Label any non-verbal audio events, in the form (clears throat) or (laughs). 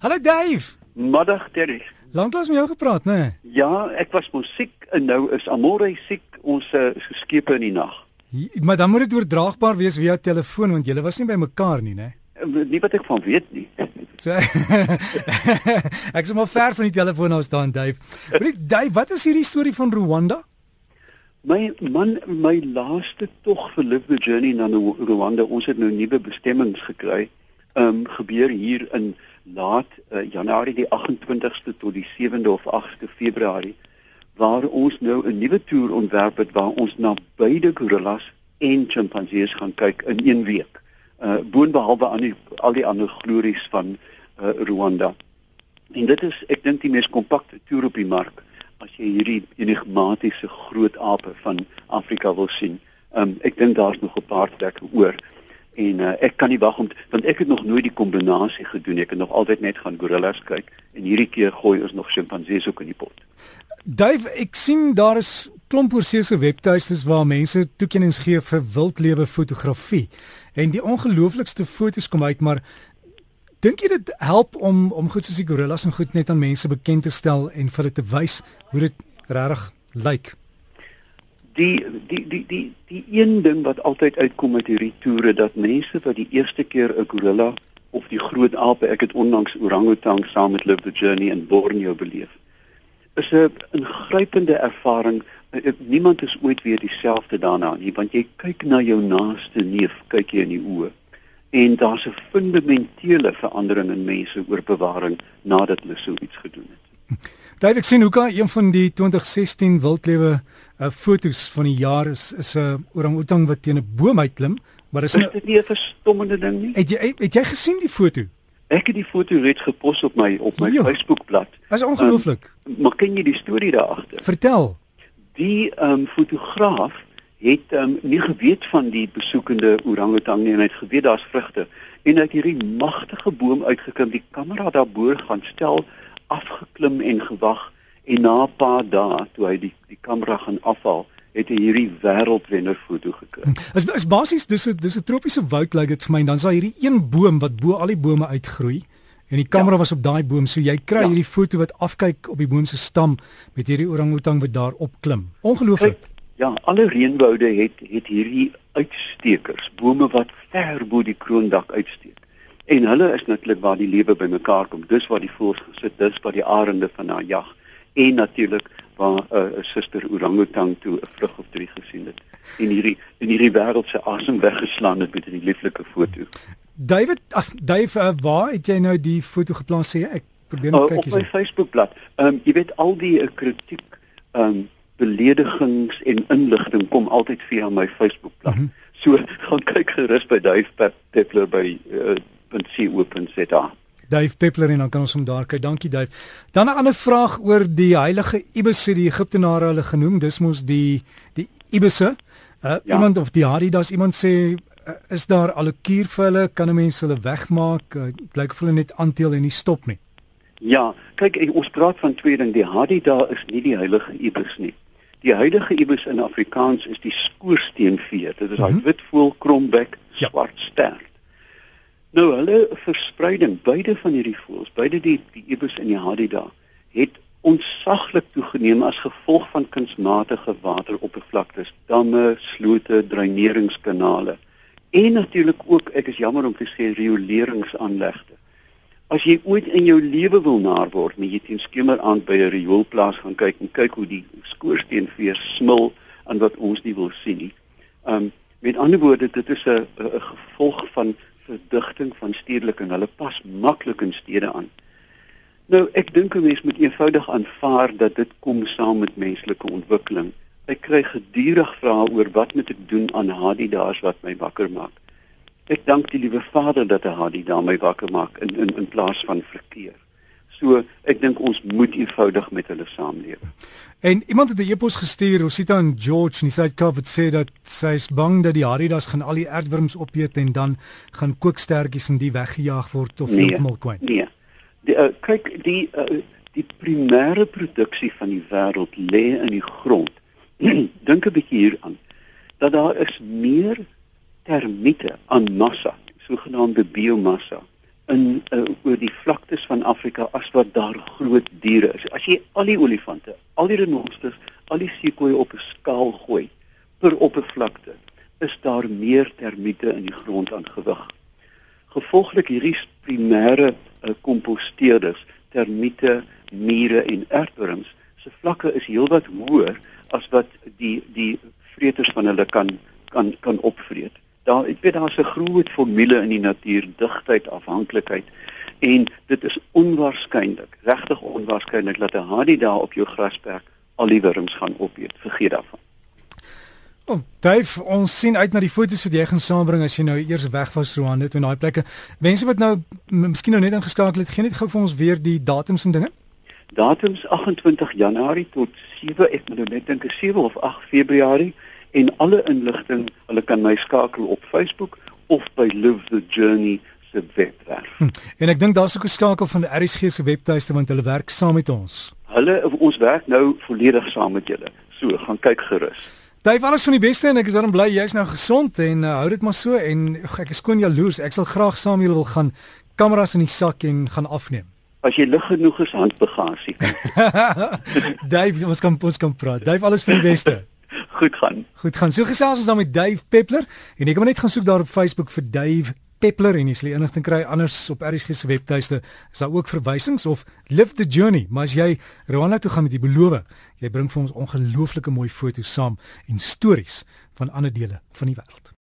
Hallo Dave. Middag Terry. Lanklaas met jou gepraat, né? Nee? Ja, ek was musiek en nou is Amore siek, ons uh, skepe in die nag. Maar dan moet dit oordraagbaar wees via telefoon want julle was nie by mekaar nie, né? Nee? Nie wat ek van weet nie. So (laughs) Ek is maar ver van die telefoon af staan, Dave. Weet Dave, wat is hierdie storie van Rwanda? My man, my laaste tog vir Live the Journey na Rwanda, ons het nou nuwe bestemmings gekry. Ehm um, gebeur hier in laat uh, Januarie die 28ste tot die 7de of 8de Februarie waar ons nou 'n nuwe toer ontwerp het waar ons na beide gorillas en chimpansees gaan kyk in een week. Uh boonbehalwe aan die, al die ander glories van uh, Rwanda. En dit is ek dink die mees kompakte toer op die mark as jy hierdie enigmatiese groot ape van Afrika wil sien. Um ek dink daar's nog 'n paar plekke oor en uh, ek kan nie wag om want ek het nog nooit die kombinasie gedoen ek het nog altyd net gaan gorillas kyk en hierdie keer gooi ons nog sjimpansees ook in die pot. Dave, ek sien daar is klomp oorsese webtuistes waar mense toekennings gee vir wildlewe fotografie en die ongelooflikste fotos kom uit maar dink jy dit help om om goed soos die gorillas en goed net aan mense bekend te stel en vir hulle te wys hoe dit regtig lyk? Like? Die die die die die een ding wat altyd uitkom met hierdie toere dat mense wat die eerste keer 'n gorilla of die groot ape ek het onlangs orangutang saam met Live the Journey in Borneo beleef is 'n ingrypende ervaring. Niemand is ooit weer dieselfde daarna nie want jy kyk na jou naaste neef kyk jy in die oë en daar's 'n fundamentele verandering in mense oor bewaring nadat hulle so iets gedoen het (laughs) David kan een van die 2016 wildlewe uh, fotos van die jaar is is 'n uh, orang-outang wat teen 'n boom uitklim, maar is, is dit nie 'n verstommende ding nie? Het jy het jy gesien die foto? Ek het die foto reeds gepos op my op my Facebookblad. Dit is ongelooflik. Um, maar ken jy die storie daar agter? Vertel. Die ehm um, fotograaf het ehm um, nie geweet van die besoekende orang-outang nie en hy het geweet daar's vrugte en hy het hierdie magtige boom uitgeklim, die kamera daarbo gaan stel afgeklim en gewag en na 'n paar dae toe hy die die kamera gaan afhaal het hy hierdie wêreldwenner foto gekry. Is is basies dis 'n dis 'n tropiese woud lyk like dit vir my en dan is daar hierdie een boom wat bo al die bome uitgroei en die kamera ja. was op daai boom so jy kry ja. hierdie foto wat afkyk op die boom se stam met hierdie orang-outang wat daar opklim. Ongelooflik. Ja, alle reënwoude het het hierdie uitstekers, bome wat ver bo die kroondak uitsteek. En hulle is natuurlik waar die lewe bymekaar kom. Dis waar die voëls gesit, dis waar die arende van na jag en natuurlik waar eh, 'n uh, suster orangutang toe 'n vrug of drie gesien het en hierdie in hierdie wêreld se asem weggeslaan het met 'n lieflike foto. David, ag Dave, uh, waar het jy nou die foto geplaas sê ek probeer net uh, kyk hier. Op my Facebookblad. Ehm um, jy weet al die uh, kritiek ehm um, beledigings en inligting kom altyd via my Facebookblad. Mm -hmm. So (laughs) gaan kyk gerus by Dave Peppler by uh, www.co.za. Dave Peppler en dan kan ons hom daar kyk. Dankie Dave. Dan 'n ander vraag oor die heilige Ibis die Egiptenare hulle genoem. Dis mos die die Ibisse. Uh, ja. Iemand of die Hadidas iemand sê uh, is daar al 'n kuur vir hulle? Kan 'n mens hulle wegmaak? Uh, dit lyk of hulle net aanteel en nie stop nie. Ja, kyk ons praat van twee dinge. Die Hadida is nie die heilige Ibis nie. Die heilige Ibis in Afrikaans is die skoorsteenvee. Dit is daai mm -hmm. wit voël krombek swart ja. ster. Nou hulle verspreiding beide van hierdie voëls, beide die die ebus en die hadida, het ontsaglik toegeneem as gevolg van kunsmatige wateroppervlaktes, damme, slote, dreineringskanale en natuurlik ook, ek is jammer om te sê, rioleringsaanlegte. As jy ooit in jou lewe wil naar word, moet jy teen skemer aan by 'n rioolplaas gaan kyk en kyk hoe die skoorsteenveer smil aan wat ons nie wil sien nie. Um met ander woorde, dit is 'n gevolg van verdigting van stedeliking. Hulle pas maklik in stede aan. Nou, ek dink 'n mens moet eenvoudig aanvaar dat dit kom saam met menslike ontwikkeling. Ek kry gedurig vrae oor wat moet ek doen aan Hadida's wat my wakker maak. Ek dank die liewe Vader dat hy Hadida my wakker maak in in in plaas van verkeer. So ek dink ons moet eenvoudig met hulle saamleef. En iemand het 'n e-pos gestuur, Rosita en George, en hy sê COVID sê dat sy is bang dat die Haridas gaan al die aardwurms opeet en dan gaan kookstertjies en die weggejaag word of heeltemal nee, kwyt. Nee. Die uh, kyk die uh, die primêre produksie van die wêreld lê in die grond. (clears throat) dink 'n bietjie hieraan dat daar is meer termiete aan massa, sogenaamde biomassa in uh, oor die vlaktes van Afrika as wat daar groot diere is. As jy al die olifante, al die renosters, al die seekoeie op 'n skaal gooi per oppervlakte, is daar meer termiete in die grond aan gewig. Gevolglik hierdie primêre uh, komposteerders, termiete, mure en aardwurms se vlakke is heelwat hoër as wat die die vreters van hulle kan kan kan opvreet. Daar ek weet daar's 'n groot formule in die natuur, digtheid, afhanklikheid en dit is onwaarskynlik, regtig onwaarskynlik dat 'n hadie daar op jou grasperk al die wurms gaan opeet. Vergeet daarvan. Oh, Dave, ons sien uit na die foto's wat jy gaan saambring as jy nou eers weg was Rwanda toe in daai plekke. Mense wat nou miskien nou net ingeskakel het, gee net gou vir ons weer die datums en dinge. Datums 28 Januarie tot 7 ek moet nou net dink 7 of 8 Februarie en alle inligting, hulle kan my skakel op Facebook of by Live the Journey se webwerf. Hm. En ek dink daar's ook 'n skakel van die RSG se webtuiste want hulle werk saam met ons. Hulle ons werk nou volledig saam met julle. So, gaan kyk gerus. Dave, alles van die beste en ek is daarom bly jy's nou gesond en uh, hou dit maar so en ek is skoon jaloers. Ek sal graag saam met julle wil gaan kameras in die sak en gaan afneem. As jy lig genoeg is handbagasie. (laughs) Dave, ons kan ons kan praat. Dave, alles van die beste. Goed gaan. Goed gaan. So gesels ons dan met Dave Peppler en ek kan net gaan soek daar op Facebook vir Dave Peppler en jy sal enigting kry anders op RSG se webtuiste. Is daar ook verwysings of Live the Journey, maar as jy Rwanda toe gaan met die belofte, jy bring vir ons ongelooflike mooi foto's saam en stories van ander dele van die wêreld.